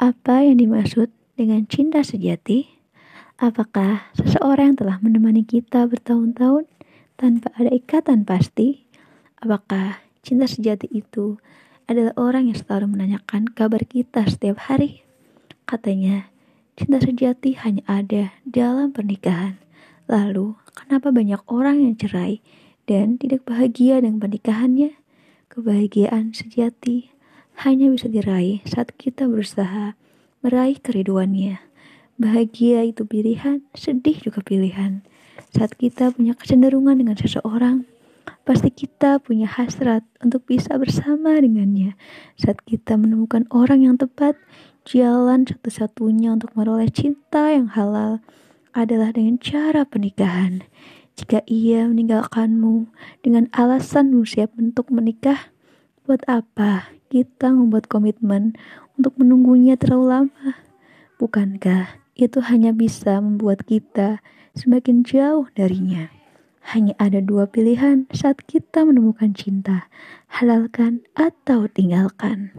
Apa yang dimaksud dengan cinta sejati? Apakah seseorang yang telah menemani kita bertahun-tahun tanpa ada ikatan pasti? Apakah cinta sejati itu adalah orang yang selalu menanyakan kabar kita setiap hari? Katanya, cinta sejati hanya ada dalam pernikahan. Lalu, kenapa banyak orang yang cerai dan tidak bahagia dengan pernikahannya? Kebahagiaan sejati hanya bisa diraih saat kita berusaha meraih keriduannya. Bahagia itu pilihan, sedih juga pilihan. Saat kita punya kecenderungan dengan seseorang, pasti kita punya hasrat untuk bisa bersama dengannya. Saat kita menemukan orang yang tepat, jalan satu-satunya untuk meroleh cinta yang halal adalah dengan cara pernikahan. Jika ia meninggalkanmu dengan alasan siap untuk menikah, buat apa kita membuat komitmen untuk menunggunya terlalu lama. Bukankah itu hanya bisa membuat kita semakin jauh darinya? Hanya ada dua pilihan saat kita menemukan cinta, halalkan atau tinggalkan.